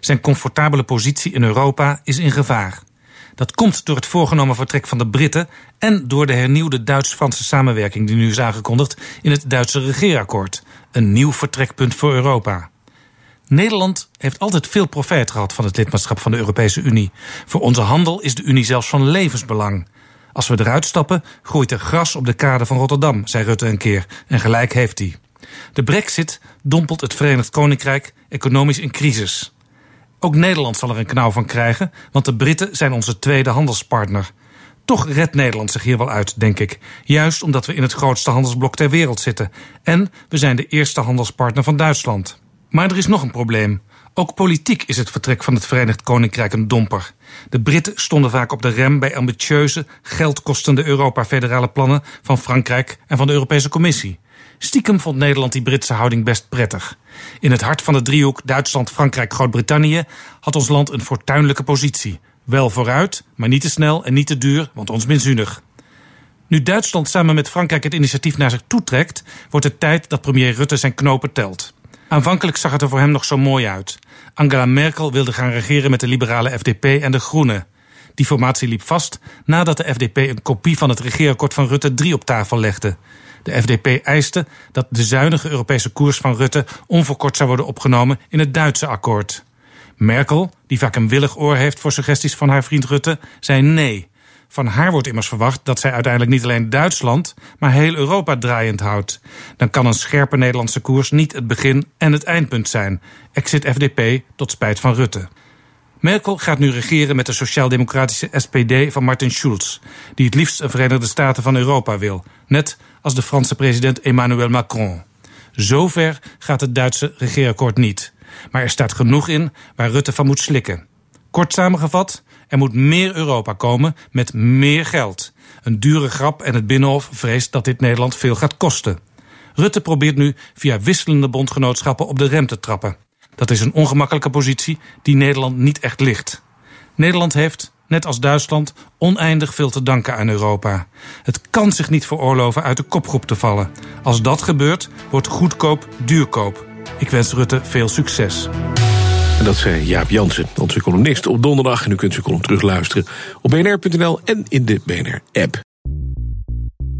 Zijn comfortabele positie in Europa is in gevaar. Dat komt door het voorgenomen vertrek van de Britten en door de hernieuwde Duits-Franse samenwerking die nu is aangekondigd in het Duitse regeerakkoord. Een nieuw vertrekpunt voor Europa. Nederland heeft altijd veel profijt gehad van het lidmaatschap van de Europese Unie. Voor onze handel is de Unie zelfs van levensbelang. Als we eruit stappen, groeit er gras op de kade van Rotterdam, zei Rutte een keer. En gelijk heeft hij. De brexit dompelt het Verenigd Koninkrijk economisch in crisis. Ook Nederland zal er een knauw van krijgen, want de Britten zijn onze tweede handelspartner. Toch redt Nederland zich hier wel uit, denk ik. Juist omdat we in het grootste handelsblok ter wereld zitten. En we zijn de eerste handelspartner van Duitsland. Maar er is nog een probleem. Ook politiek is het vertrek van het Verenigd Koninkrijk een domper. De Britten stonden vaak op de rem bij ambitieuze, geldkostende Europa-federale plannen van Frankrijk en van de Europese Commissie. Stiekem vond Nederland die Britse houding best prettig. In het hart van de driehoek Duitsland, Frankrijk, Groot-Brittannië had ons land een fortuinlijke positie. Wel vooruit, maar niet te snel en niet te duur, want ons minzunig. Nu Duitsland samen met Frankrijk het initiatief naar zich toetrekt, wordt het tijd dat premier Rutte zijn knopen telt. Aanvankelijk zag het er voor hem nog zo mooi uit. Angela Merkel wilde gaan regeren met de liberale FDP en de Groenen. Die formatie liep vast nadat de FDP een kopie van het regeerakkoord van Rutte 3 op tafel legde. De FDP eiste dat de zuinige Europese koers van Rutte onverkort zou worden opgenomen in het Duitse akkoord. Merkel, die vaak een willig oor heeft voor suggesties van haar vriend Rutte, zei nee. Van haar wordt immers verwacht dat zij uiteindelijk niet alleen Duitsland, maar heel Europa draaiend houdt. Dan kan een scherpe Nederlandse koers niet het begin en het eindpunt zijn. Exit FDP tot spijt van Rutte. Merkel gaat nu regeren met de sociaal-democratische SPD van Martin Schulz, die het liefst een Verenigde Staten van Europa wil, net als de Franse president Emmanuel Macron. Zover gaat het Duitse regeerakkoord niet. Maar er staat genoeg in waar Rutte van moet slikken. Kort samengevat, er moet meer Europa komen met meer geld. Een dure grap en het Binnenhof vreest dat dit Nederland veel gaat kosten. Rutte probeert nu via wisselende bondgenootschappen op de rem te trappen. Dat is een ongemakkelijke positie die Nederland niet echt ligt. Nederland heeft, net als Duitsland, oneindig veel te danken aan Europa. Het kan zich niet veroorloven uit de kopgroep te vallen. Als dat gebeurt, wordt goedkoop duurkoop. Ik wens Rutte veel succes. En dat zei Jaap Jansen, onze columnist op donderdag. En u kunt zijn column terugluisteren op bnr.nl en in de BNR-app.